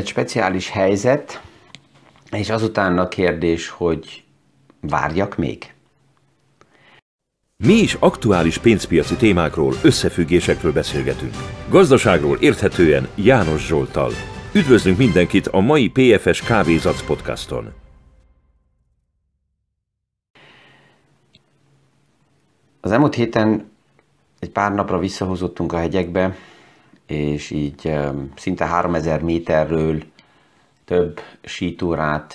egy speciális helyzet, és azután a kérdés, hogy várjak még? Mi is aktuális pénzpiaci témákról, összefüggésekről beszélgetünk. Gazdaságról érthetően János Zsoltal. Üdvözlünk mindenkit a mai PFS Kávézac podcaston. Az elmúlt héten egy pár napra visszahozottunk a hegyekbe, és így szinte 3000 méterről több sítórát,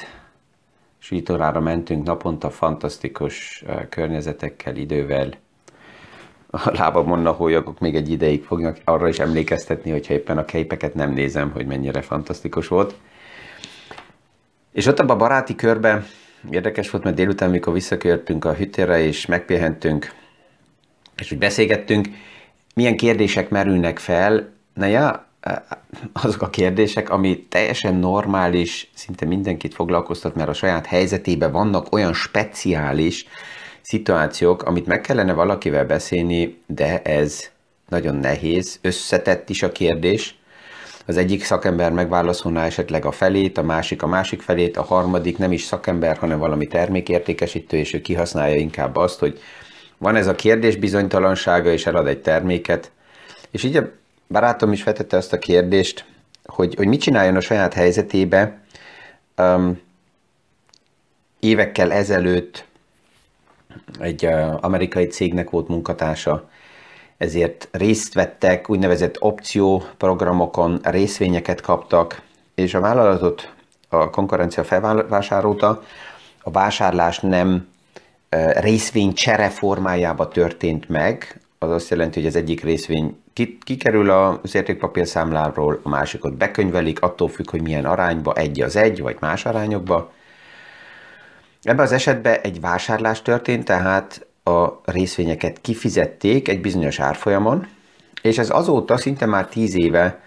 sítórára mentünk naponta fantasztikus környezetekkel, idővel. A lábamon a hólyagok még egy ideig fognak arra is emlékeztetni, hogyha éppen a képeket nem nézem, hogy mennyire fantasztikus volt. És ott abban a baráti körbe érdekes volt, mert délután, mikor visszakörtünk a hütére és megpihentünk, és úgy beszélgettünk, milyen kérdések merülnek fel, na ja, azok a kérdések, ami teljesen normális, szinte mindenkit foglalkoztat, mert a saját helyzetében vannak olyan speciális szituációk, amit meg kellene valakivel beszélni, de ez nagyon nehéz, összetett is a kérdés. Az egyik szakember megválaszolná esetleg a felét, a másik a másik felét, a harmadik nem is szakember, hanem valami termékértékesítő, és ő kihasználja inkább azt, hogy van ez a kérdés bizonytalansága, és elad egy terméket, és így a barátom is vetette azt a kérdést, hogy, hogy mit csináljon a saját helyzetébe. Um, évekkel ezelőtt egy uh, amerikai cégnek volt munkatársa, ezért részt vettek úgynevezett opcióprogramokon, részvényeket kaptak, és a vállalatot a konkurencia felvásárolta, a vásárlás nem részvény csere formájába történt meg, az azt jelenti, hogy az egyik részvény kikerül az értékpapír számláról, a másikot bekönyvelik, attól függ, hogy milyen arányba, egy az egy, vagy más arányokba. Ebben az esetben egy vásárlás történt, tehát a részvényeket kifizették egy bizonyos árfolyamon, és ez azóta szinte már tíz éve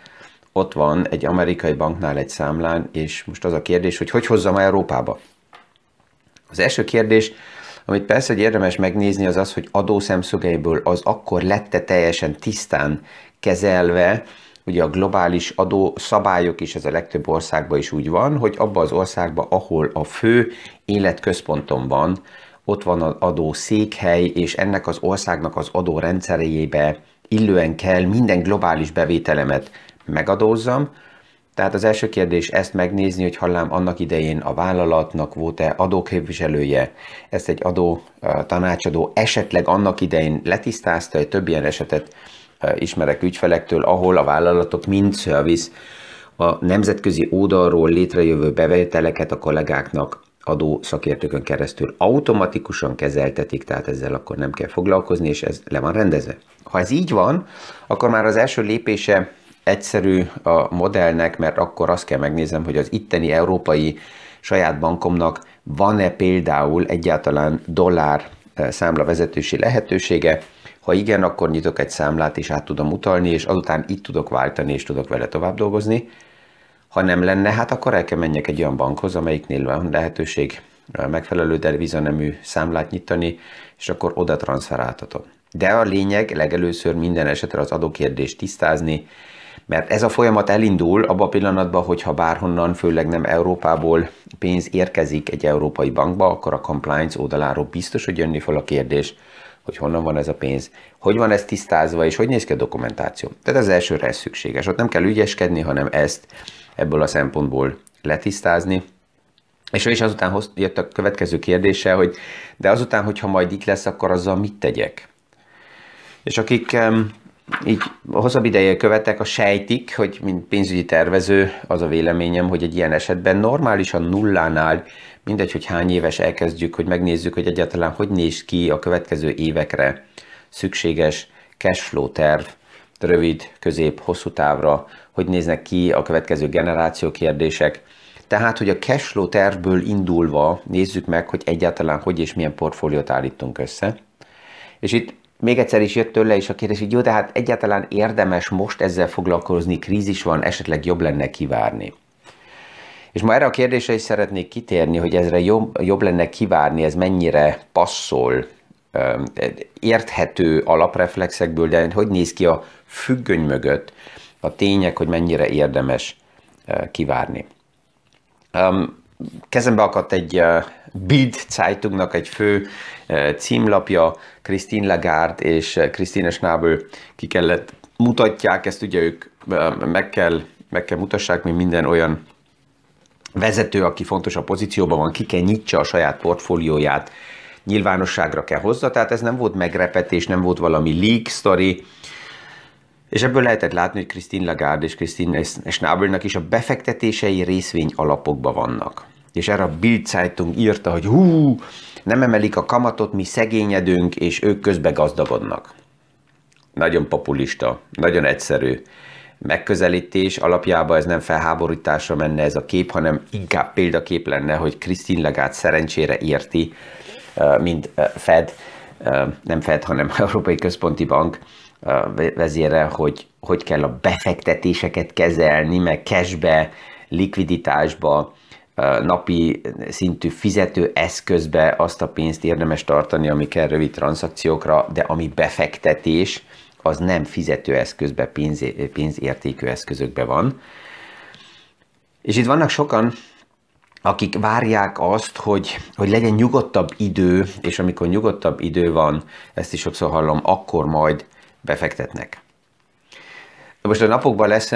ott van egy amerikai banknál egy számlán, és most az a kérdés, hogy hogy hozzam Európába. Az első kérdés, amit persze, hogy érdemes megnézni, az az, hogy adó szemszögeiből az akkor lette teljesen tisztán kezelve, ugye a globális adó szabályok is ez a legtöbb országban is úgy van, hogy abban az országban, ahol a fő életközponton van, ott van az adó székhely, és ennek az országnak az adó rendszerébe illően kell minden globális bevételemet megadózzam, tehát az első kérdés ezt megnézni, hogy hallám annak idején a vállalatnak volt-e adóképviselője, ezt egy adó tanácsadó esetleg annak idején letisztázta, egy több ilyen esetet ismerek ügyfelektől, ahol a vállalatok mind service a nemzetközi oldalról létrejövő bevételeket a kollégáknak adó szakértőkön keresztül automatikusan kezeltetik, tehát ezzel akkor nem kell foglalkozni, és ez le van rendezve. Ha ez így van, akkor már az első lépése egyszerű a modellnek, mert akkor azt kell megnézem, hogy az itteni európai saját bankomnak van-e például egyáltalán dollár eh, számlavezetősi lehetősége, ha igen, akkor nyitok egy számlát, és át tudom utalni, és azután itt tudok váltani, és tudok vele tovább dolgozni. Ha nem lenne, hát akkor el kell menjek egy olyan bankhoz, amelyiknél van lehetőség eh, megfelelő devizanemű számlát nyitani, és akkor oda transferáltatom. De a lényeg legelőször minden esetre az adókérdést tisztázni, mert ez a folyamat elindul abban a pillanatban, hogyha bárhonnan, főleg nem Európából pénz érkezik egy európai bankba, akkor a compliance oldaláról biztos, hogy jönni fel a kérdés, hogy honnan van ez a pénz, hogy van ez tisztázva, és hogy néz ki a dokumentáció. Tehát az elsőre ez szükséges. Ott nem kell ügyeskedni, hanem ezt ebből a szempontból letisztázni. És ő is azután jött a következő kérdése, hogy de azután, hogyha majd itt lesz, akkor azzal mit tegyek? És akik így hosszabb ideje követek, a sejtik, hogy mint pénzügyi tervező az a véleményem, hogy egy ilyen esetben normálisan nullánál, mindegy, hogy hány éves elkezdjük, hogy megnézzük, hogy egyáltalán hogy néz ki a következő évekre szükséges cashflow terv, rövid, közép, hosszú távra, hogy néznek ki a következő generáció kérdések. Tehát, hogy a cashflow tervből indulva nézzük meg, hogy egyáltalán hogy és milyen portfóliót állítunk össze. És itt még egyszer is jött tőle is a kérdés, hogy jó, de hát egyáltalán érdemes most ezzel foglalkozni, krízis van, esetleg jobb lenne kivárni. És ma erre a kérdésre is szeretnék kitérni, hogy ezre jobb, jobb lenne kivárni, ez mennyire passzol, érthető alapreflexekből, de hogy néz ki a függöny mögött a tények, hogy mennyire érdemes kivárni. Kezembe akadt egy Bild Zeitungnak egy fő címlapja, Christine Lagarde és Christine Schnabel ki kellett mutatják, ezt ugye ők meg kell, meg kell mutassák, mint minden olyan vezető, aki fontos a pozícióban van, ki kell nyitsa a saját portfólióját, nyilvánosságra kell hozza, tehát ez nem volt megrepetés, nem volt valami leak story, és ebből lehetett látni, hogy Christine Lagarde és Christine Schnabelnak is a befektetései részvény alapokban vannak. És erre a Bild Zeitung írta, hogy hú, nem emelik a kamatot, mi szegényedünk, és ők közben gazdagodnak. Nagyon populista, nagyon egyszerű megközelítés. Alapjában ez nem felháborításra menne ez a kép, hanem inkább példakép lenne, hogy Christine Lagarde szerencsére érti, mint Fed, nem Fed, hanem Európai Központi Bank vezére, hogy hogy kell a befektetéseket kezelni, meg cashbe, likviditásba, napi szintű fizető eszközbe azt a pénzt érdemes tartani, ami kell rövid tranzakciókra, de ami befektetés, az nem fizetőeszközbe, pénz, pénzértékű eszközökbe van. És itt vannak sokan, akik várják azt, hogy, hogy legyen nyugodtabb idő, és amikor nyugodtabb idő van, ezt is sokszor hallom, akkor majd befektetnek. Most a napokban lesz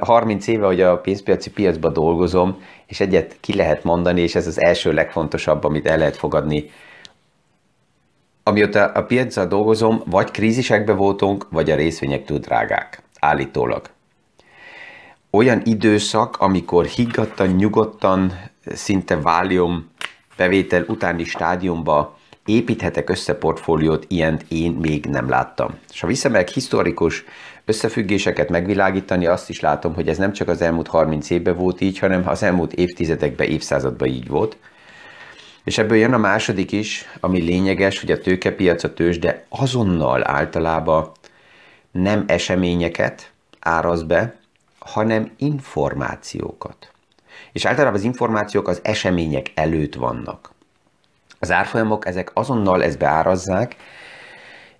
30 éve, hogy a pénzpiaci piacban dolgozom, és egyet ki lehet mondani, és ez az első legfontosabb, amit el lehet fogadni. Amióta a piacra dolgozom, vagy krízisekbe voltunk, vagy a részvények túl drágák. Állítólag. Olyan időszak, amikor higgadtan, nyugodtan, szinte válium bevétel utáni stádiumba építhetek össze portfóliót, ilyent én még nem láttam. És ha visszamegyek historikus összefüggéseket megvilágítani, azt is látom, hogy ez nem csak az elmúlt 30 évben volt így, hanem az elmúlt évtizedekben, évszázadban így volt. És ebből jön a második is, ami lényeges, hogy a tőkepiac, a tőzs, de azonnal általában nem eseményeket áraz be, hanem információkat. És általában az információk az események előtt vannak. Az árfolyamok ezek azonnal ezt beárazzák,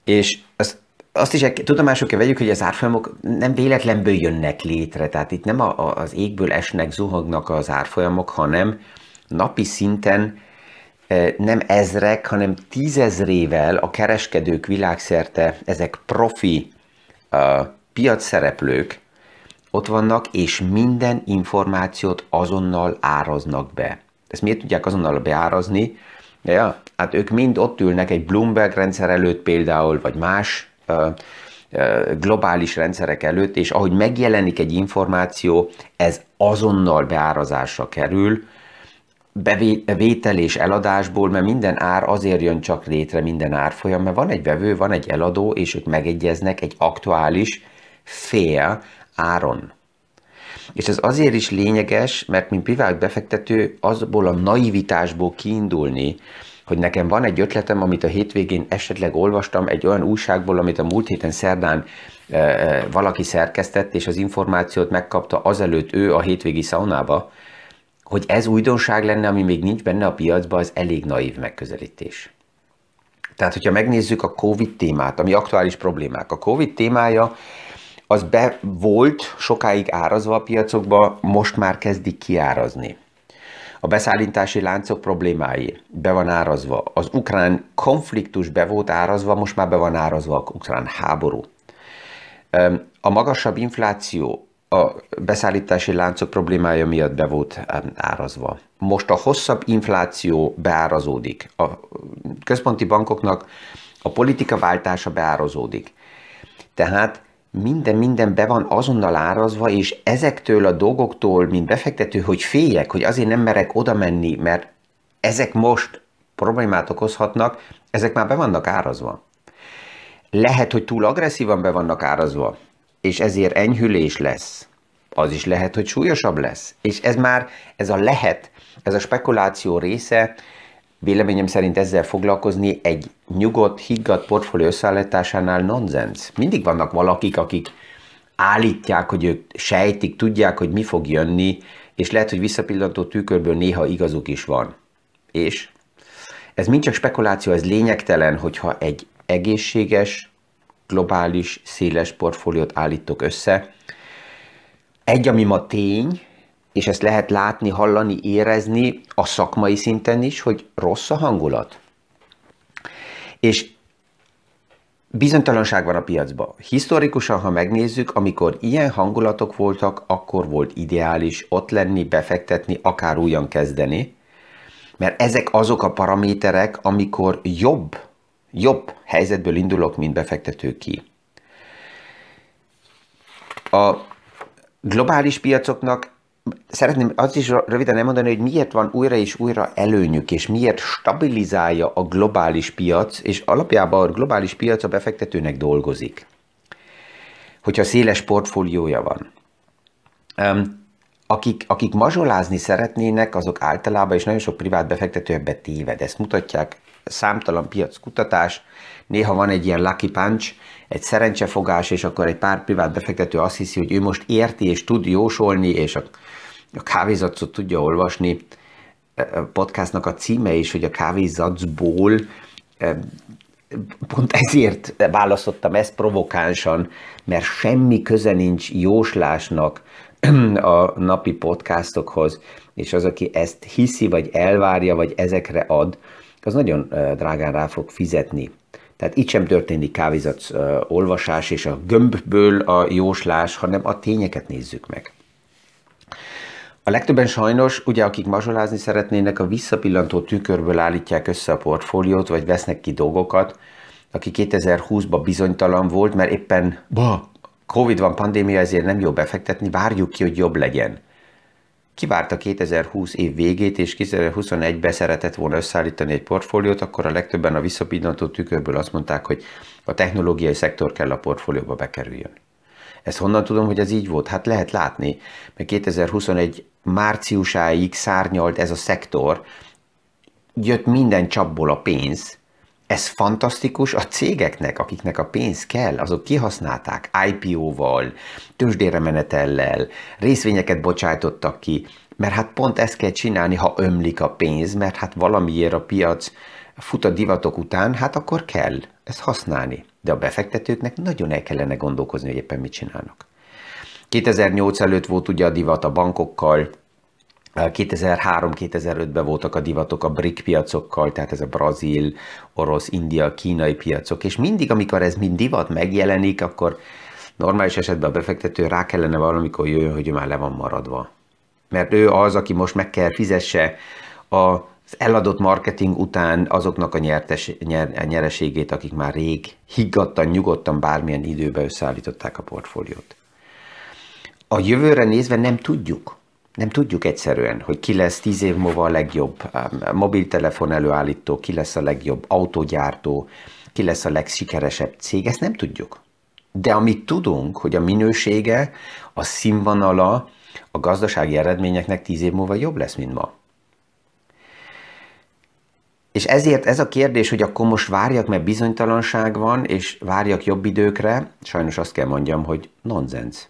és azt, azt is tudomásuk kell vegyük, hogy az árfolyamok nem véletlenből jönnek létre, tehát itt nem a, a, az égből esnek, zuhognak az árfolyamok, hanem napi szinten e, nem ezrek, hanem tízezrével a kereskedők világszerte, ezek profi uh, piacszereplők ott vannak, és minden információt azonnal áraznak be. Ezt miért tudják azonnal beárazni? Ja, hát ők mind ott ülnek egy Bloomberg rendszer előtt például, vagy más uh, uh, globális rendszerek előtt, és ahogy megjelenik egy információ, ez azonnal beárazásra kerül, bevétel és eladásból, mert minden ár azért jön csak létre, minden árfolyam, mert van egy vevő, van egy eladó, és ők megegyeznek egy aktuális fél áron. És ez azért is lényeges, mert mint privát befektető azból a naivitásból kiindulni, hogy nekem van egy ötletem, amit a hétvégén esetleg olvastam egy olyan újságból, amit a múlt héten szerdán e, valaki szerkesztett, és az információt megkapta azelőtt ő a hétvégi szaunába, hogy ez újdonság lenne, ami még nincs benne a piacban, az elég naív megközelítés. Tehát, hogyha megnézzük a COVID témát, ami aktuális problémák, a COVID témája az be volt sokáig árazva a piacokba, most már kezdik kiárazni. A beszállítási láncok problémái be van árazva. Az ukrán konfliktus be volt árazva, most már be van árazva a ukrán háború. A magasabb infláció a beszállítási láncok problémája miatt be volt árazva. Most a hosszabb infláció beárazódik. A központi bankoknak a politika váltása beárazódik. Tehát minden, minden be van azonnal árazva, és ezektől a dolgoktól, mint befektető, hogy féljek, hogy azért nem merek oda menni, mert ezek most problémát okozhatnak, ezek már be vannak árazva. Lehet, hogy túl agresszívan be vannak árazva, és ezért enyhülés lesz. Az is lehet, hogy súlyosabb lesz. És ez már, ez a lehet, ez a spekuláció része, Véleményem szerint ezzel foglalkozni egy nyugodt, higgadt portfólió összeállításánál nonsens. Mindig vannak valakik, akik állítják, hogy ők sejtik, tudják, hogy mi fog jönni, és lehet, hogy visszapillantó tükörből néha igazuk is van. És ez mind csak spekuláció, ez lényegtelen, hogyha egy egészséges, globális, széles portfóliót állítok össze. Egy, ami ma tény, és ezt lehet látni, hallani, érezni a szakmai szinten is, hogy rossz a hangulat. És bizonytalanság van a piacban. Historikusan, ha megnézzük, amikor ilyen hangulatok voltak, akkor volt ideális ott lenni, befektetni, akár újan kezdeni, mert ezek azok a paraméterek, amikor jobb, jobb helyzetből indulok, mint befektető ki. A globális piacoknak szeretném azt is röviden elmondani, hogy miért van újra és újra előnyük, és miért stabilizálja a globális piac, és alapjában a globális piac a befektetőnek dolgozik. Hogyha széles portfóliója van. Akik, akik mazsolázni szeretnének, azok általában, és nagyon sok privát befektető ebbe téved. Ezt mutatják számtalan piackutatás. Néha van egy ilyen lucky punch, egy szerencsefogás, és akkor egy pár privát befektető azt hiszi, hogy ő most érti és tud jósolni, és a, a kávézacot tudja olvasni. A podcastnak a címe is, hogy a kávézacból pont ezért választottam ezt provokánsan, mert semmi köze nincs jóslásnak a napi podcastokhoz, és az, aki ezt hiszi, vagy elvárja, vagy ezekre ad, az nagyon drágán rá fog fizetni. Tehát itt sem történik kávézat olvasás és a gömbből a jóslás, hanem a tényeket nézzük meg. A legtöbben sajnos, ugye akik mazsolázni szeretnének, a visszapillantó tükörből állítják össze a portfóliót, vagy vesznek ki dolgokat, aki 2020-ban bizonytalan volt, mert éppen ba, Covid van, pandémia, ezért nem jó befektetni, várjuk ki, hogy jobb legyen. Kivárta 2020 év végét, és 2021-ben szeretett volna összeállítani egy portfóliót, akkor a legtöbben a visszapillantó tükörből azt mondták, hogy a technológiai szektor kell a portfólióba bekerüljön. Ezt honnan tudom, hogy ez így volt? Hát lehet látni, mert 2021 márciusáig szárnyalt ez a szektor, jött minden csapból a pénz, ez fantasztikus a cégeknek, akiknek a pénz kell, azok kihasználták IPO-val, tőzsdére menetellel, részvényeket bocsájtottak ki, mert hát pont ezt kell csinálni, ha ömlik a pénz, mert hát valamiért a piac fut a divatok után, hát akkor kell ezt használni. De a befektetőknek nagyon el kellene gondolkozni, hogy éppen mit csinálnak. 2008 előtt volt ugye a divat a bankokkal, 2003-2005-ben voltak a divatok a BRIC piacokkal, tehát ez a brazil, orosz, india, kínai piacok, és mindig, amikor ez mind divat megjelenik, akkor normális esetben a befektető rá kellene valamikor jöjjön, hogy ő már le van maradva. Mert ő az, aki most meg kell fizesse az eladott marketing után azoknak a nyertes, nyer, nyereségét, akik már rég higgadtan, nyugodtan bármilyen időben összeállították a portfóliót. A jövőre nézve nem tudjuk, nem tudjuk egyszerűen, hogy ki lesz tíz év múlva a legjobb um, mobiltelefon előállító, ki lesz a legjobb autógyártó, ki lesz a legsikeresebb cég, ezt nem tudjuk. De amit tudunk, hogy a minősége, a színvonala a gazdasági eredményeknek tíz év múlva jobb lesz, mint ma. És ezért ez a kérdés, hogy akkor most várjak, mert bizonytalanság van, és várjak jobb időkre, sajnos azt kell mondjam, hogy nonsens.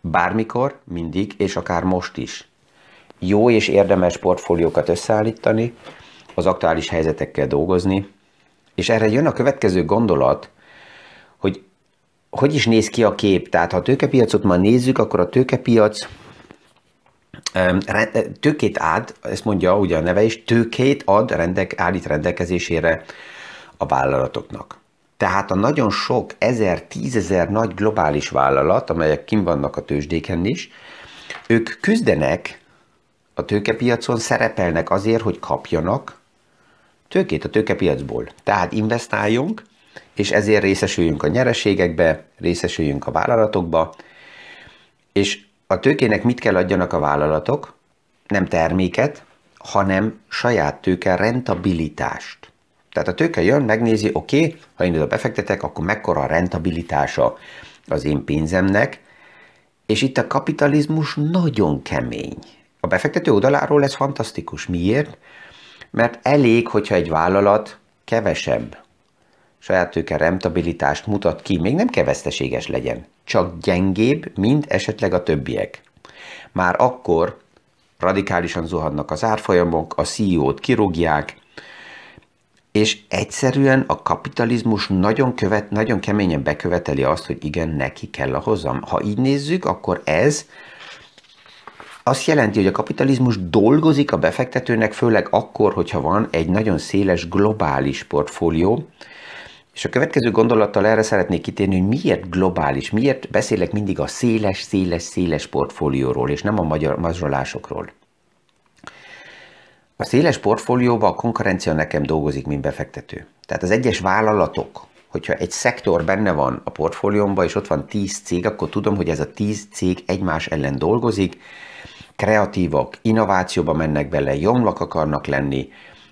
Bármikor, mindig, és akár most is. Jó és érdemes portfóliókat összeállítani, az aktuális helyzetekkel dolgozni, és erre jön a következő gondolat, hogy hogy is néz ki a kép. Tehát ha a tőkepiacot ma nézzük, akkor a tőkepiac tőkét ad, ezt mondja ugye a neve is, tőkét ad, rendek, állít rendelkezésére a vállalatoknak. Tehát a nagyon sok ezer, tízezer nagy globális vállalat, amelyek kim vannak a tőzsdéken is, ők küzdenek a tőkepiacon, szerepelnek azért, hogy kapjanak tőkét a tőkepiacból. Tehát investáljunk, és ezért részesüljünk a nyereségekbe, részesüljünk a vállalatokba, és a tőkének mit kell adjanak a vállalatok? Nem terméket, hanem saját tőke rentabilitást. Tehát a tőke jön, megnézi, oké, okay, ha én oda befektetek, akkor mekkora a rentabilitása az én pénzemnek, és itt a kapitalizmus nagyon kemény. A befektető oldaláról ez fantasztikus. Miért? Mert elég, hogyha egy vállalat kevesebb saját tőke rentabilitást mutat ki, még nem kell legyen, csak gyengébb, mint esetleg a többiek. Már akkor radikálisan zuhannak az árfolyamok, a CEO-t kirúgják, és egyszerűen a kapitalizmus nagyon, követ, nagyon keményen beköveteli azt, hogy igen, neki kell a hozam. Ha így nézzük, akkor ez azt jelenti, hogy a kapitalizmus dolgozik a befektetőnek, főleg akkor, hogyha van egy nagyon széles globális portfólió, és a következő gondolattal erre szeretnék kitérni, hogy miért globális, miért beszélek mindig a széles, széles, széles portfólióról, és nem a magyar mazsolásokról. A széles portfólióban a konkurencia nekem dolgozik, mint befektető. Tehát az egyes vállalatok, hogyha egy szektor benne van a portfóliómban, és ott van 10 cég, akkor tudom, hogy ez a 10 cég egymás ellen dolgozik, kreatívak, innovációba mennek bele, jomlak akarnak lenni,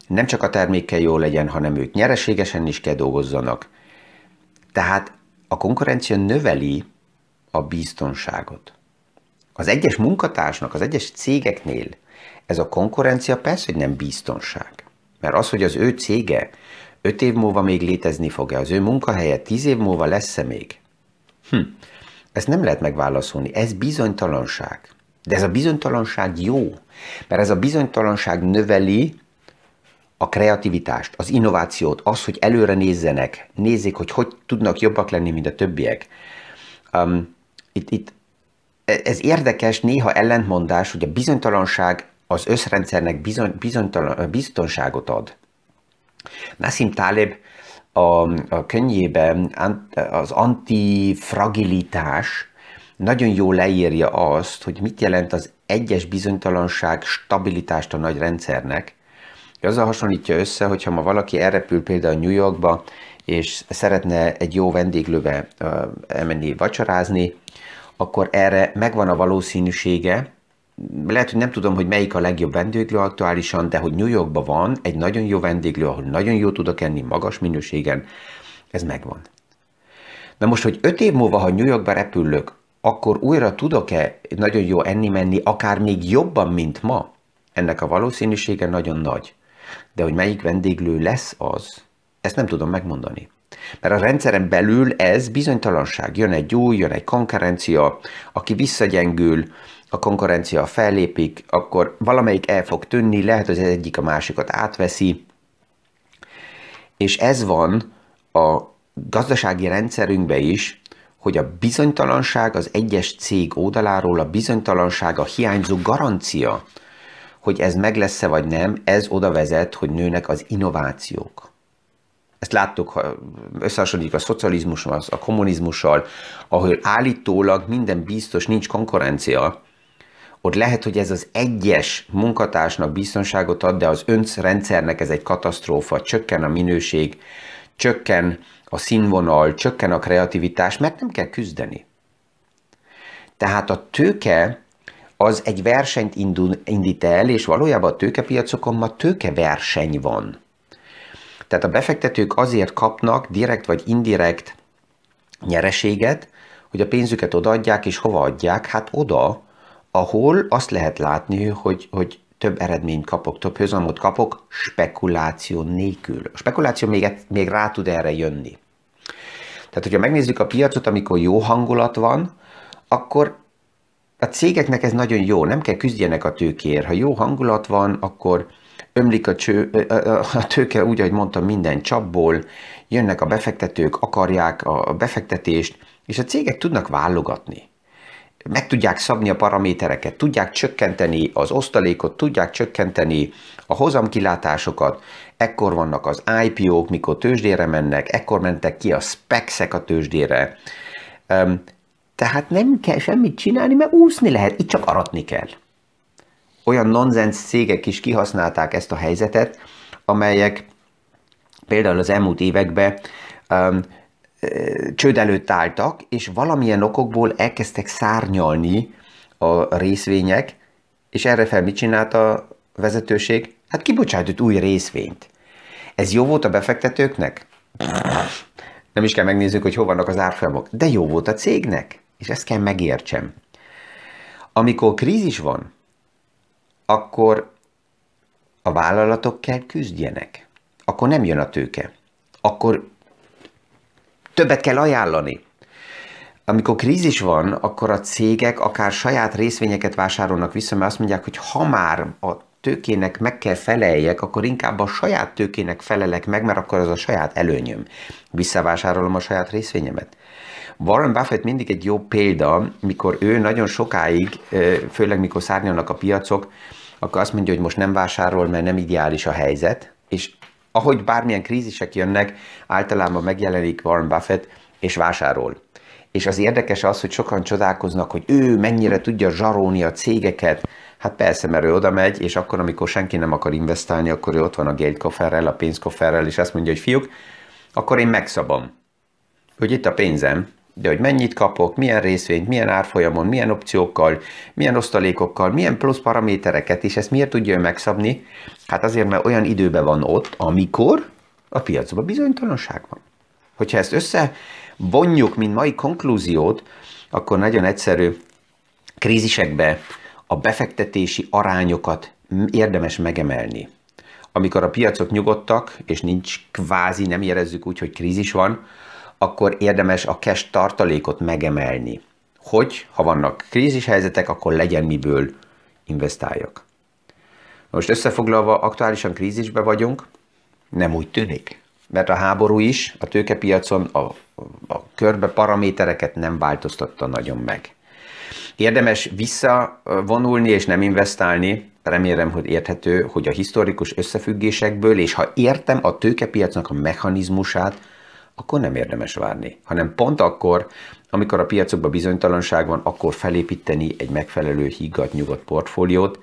nem csak a termékkel jó legyen, hanem ők nyereségesen is kell dolgozzanak. Tehát a konkurencia növeli a biztonságot. Az egyes munkatársnak, az egyes cégeknél ez a konkurencia persze, hogy nem biztonság. Mert az, hogy az ő cége öt év múlva még létezni fog-e, az ő munkahelye tíz év múlva lesz-e még? Hm. Ezt nem lehet megválaszolni. Ez bizonytalanság. De ez a bizonytalanság jó, mert ez a bizonytalanság növeli a kreativitást, az innovációt, az, hogy előre nézzenek, nézzék, hogy hogy tudnak jobbak lenni, mint a többiek. Um, itt, itt, ez érdekes, néha ellentmondás, hogy a bizonytalanság az összrendszernek bizony, bizonytalan, biztonságot ad. Nassim Taleb a, a könyvében az antifragilitás nagyon jól leírja azt, hogy mit jelent az egyes bizonytalanság stabilitást a nagy rendszernek. Azzal hasonlítja össze, hogyha ma valaki elrepül például New Yorkba, és szeretne egy jó vendéglőbe elmenni vacsorázni, akkor erre megvan a valószínűsége, lehet, hogy nem tudom, hogy melyik a legjobb vendéglő aktuálisan, de hogy New Yorkban van egy nagyon jó vendéglő, ahol nagyon jó tudok enni magas minőségen, ez megvan. Na most, hogy öt év múlva, ha New Yorkba repülök, akkor újra tudok-e nagyon jó enni-menni, akár még jobban, mint ma? Ennek a valószínűsége nagyon nagy. De hogy melyik vendéglő lesz az, ezt nem tudom megmondani. Mert a rendszeren belül ez bizonytalanság. Jön egy új, jön egy konkurencia, aki visszagyengül, a konkurencia fellépik, akkor valamelyik el fog tűnni, lehet, hogy az egyik a másikat átveszi, és ez van a gazdasági rendszerünkben is, hogy a bizonytalanság az egyes cég oldaláról, a bizonytalanság, a hiányzó garancia, hogy ez meg lesz-e vagy nem, ez oda vezet, hogy nőnek az innovációk. Ezt láttuk, ha összehasonlítjuk a szocializmussal, a kommunizmussal, ahol állítólag minden biztos, nincs konkurencia, ott lehet, hogy ez az egyes munkatársnak biztonságot ad, de az önc rendszernek ez egy katasztrófa, csökken a minőség, csökken a színvonal, csökken a kreativitás, mert nem kell küzdeni. Tehát a tőke az egy versenyt indít el, és valójában a tőkepiacokon ma tőkeverseny van. Tehát a befektetők azért kapnak direkt vagy indirekt nyereséget, hogy a pénzüket odaadják, és hova adják? Hát oda, ahol azt lehet látni, hogy, hogy több eredményt kapok, több hozamot kapok spekuláció nélkül. A spekuláció még, még rá tud erre jönni. Tehát, hogyha megnézzük a piacot, amikor jó hangulat van, akkor a cégeknek ez nagyon jó, nem kell küzdjenek a tőkéért. Ha jó hangulat van, akkor ömlik a, cső, a tőke, úgy, ahogy mondtam, minden csapból, jönnek a befektetők, akarják a befektetést, és a cégek tudnak válogatni meg tudják szabni a paramétereket, tudják csökkenteni az osztalékot, tudják csökkenteni a hozamkilátásokat, ekkor vannak az IPO-k, mikor tőzsdére mennek, ekkor mentek ki a specsek a tőzsdére. Tehát nem kell semmit csinálni, mert úszni lehet, itt csak aratni kell. Olyan nonsens cégek is kihasználták ezt a helyzetet, amelyek például az elmúlt években csőd előtt álltak, és valamilyen okokból elkezdtek szárnyalni a részvények, és erre fel mit csinált a vezetőség? Hát kibocsájtott új részvényt. Ez jó volt a befektetőknek? Nem is kell megnézzük, hogy hol vannak az árfolyamok. De jó volt a cégnek, és ezt kell megértsem. Amikor krízis van, akkor a vállalatok kell küzdjenek. Akkor nem jön a tőke. Akkor többet kell ajánlani. Amikor krízis van, akkor a cégek akár saját részvényeket vásárolnak vissza, mert azt mondják, hogy ha már a tőkének meg kell feleljek, akkor inkább a saját tőkének felelek meg, mert akkor az a saját előnyöm. Visszavásárolom a saját részvényemet. Warren Buffett mindig egy jó példa, mikor ő nagyon sokáig, főleg mikor szárnyalnak a piacok, akkor azt mondja, hogy most nem vásárol, mert nem ideális a helyzet, és ahogy bármilyen krízisek jönnek, általában megjelenik Warren Buffett, és vásárol. És az érdekes az, hogy sokan csodálkoznak, hogy ő mennyire tudja zsarolni a cégeket. Hát persze, mert ő oda megy, és akkor, amikor senki nem akar investálni, akkor ő ott van a geldkofferrel, a pénzkofferrel, és azt mondja, hogy fiúk, akkor én megszabom, hogy itt a pénzem, de hogy mennyit kapok, milyen részvényt, milyen árfolyamon, milyen opciókkal, milyen osztalékokkal, milyen plusz paramétereket, és ezt miért tudja megszabni? Hát azért, mert olyan időben van ott, amikor a piacban bizonytalanság van. Hogyha ezt összevonjuk, mint mai konklúziót, akkor nagyon egyszerű krízisekbe a befektetési arányokat érdemes megemelni. Amikor a piacok nyugodtak, és nincs kvázi, nem érezzük úgy, hogy krízis van, akkor érdemes a cash tartalékot megemelni, hogy ha vannak krízis helyzetek, akkor legyen miből investáljak. Most összefoglalva, aktuálisan krízisbe vagyunk, nem úgy tűnik, mert a háború is a tőkepiacon a, a körbe paramétereket nem változtatta nagyon meg. Érdemes visszavonulni és nem investálni, remélem, hogy érthető, hogy a historikus összefüggésekből, és ha értem a tőkepiacnak a mechanizmusát, akkor nem érdemes várni, hanem pont akkor, amikor a piacokban bizonytalanság van, akkor felépíteni egy megfelelő higgadt, nyugodt portfóliót,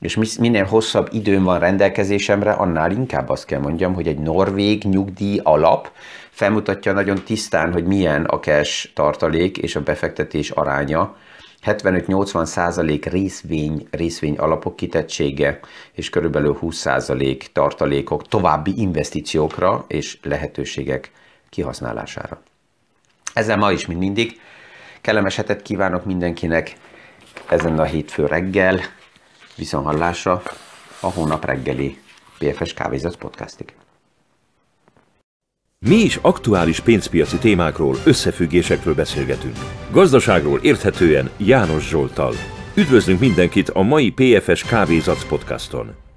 és minél hosszabb időm van rendelkezésemre, annál inkább azt kell mondjam, hogy egy norvég nyugdíj alap felmutatja nagyon tisztán, hogy milyen a cash tartalék és a befektetés aránya, 75-80 százalék részvény, részvény alapok kitettsége, és körülbelül 20 százalék tartalékok további investíciókra és lehetőségek kihasználására. Ezzel ma is, mint mindig, kellemes hetet kívánok mindenkinek ezen a hétfő reggel, viszonhallásra a hónap reggeli PFS Kávézat podcastig. Mi is aktuális pénzpiaci témákról, összefüggésekről beszélgetünk. Gazdaságról érthetően János Zsoltal. Üdvözlünk mindenkit a mai PFS Kávézac podcaston!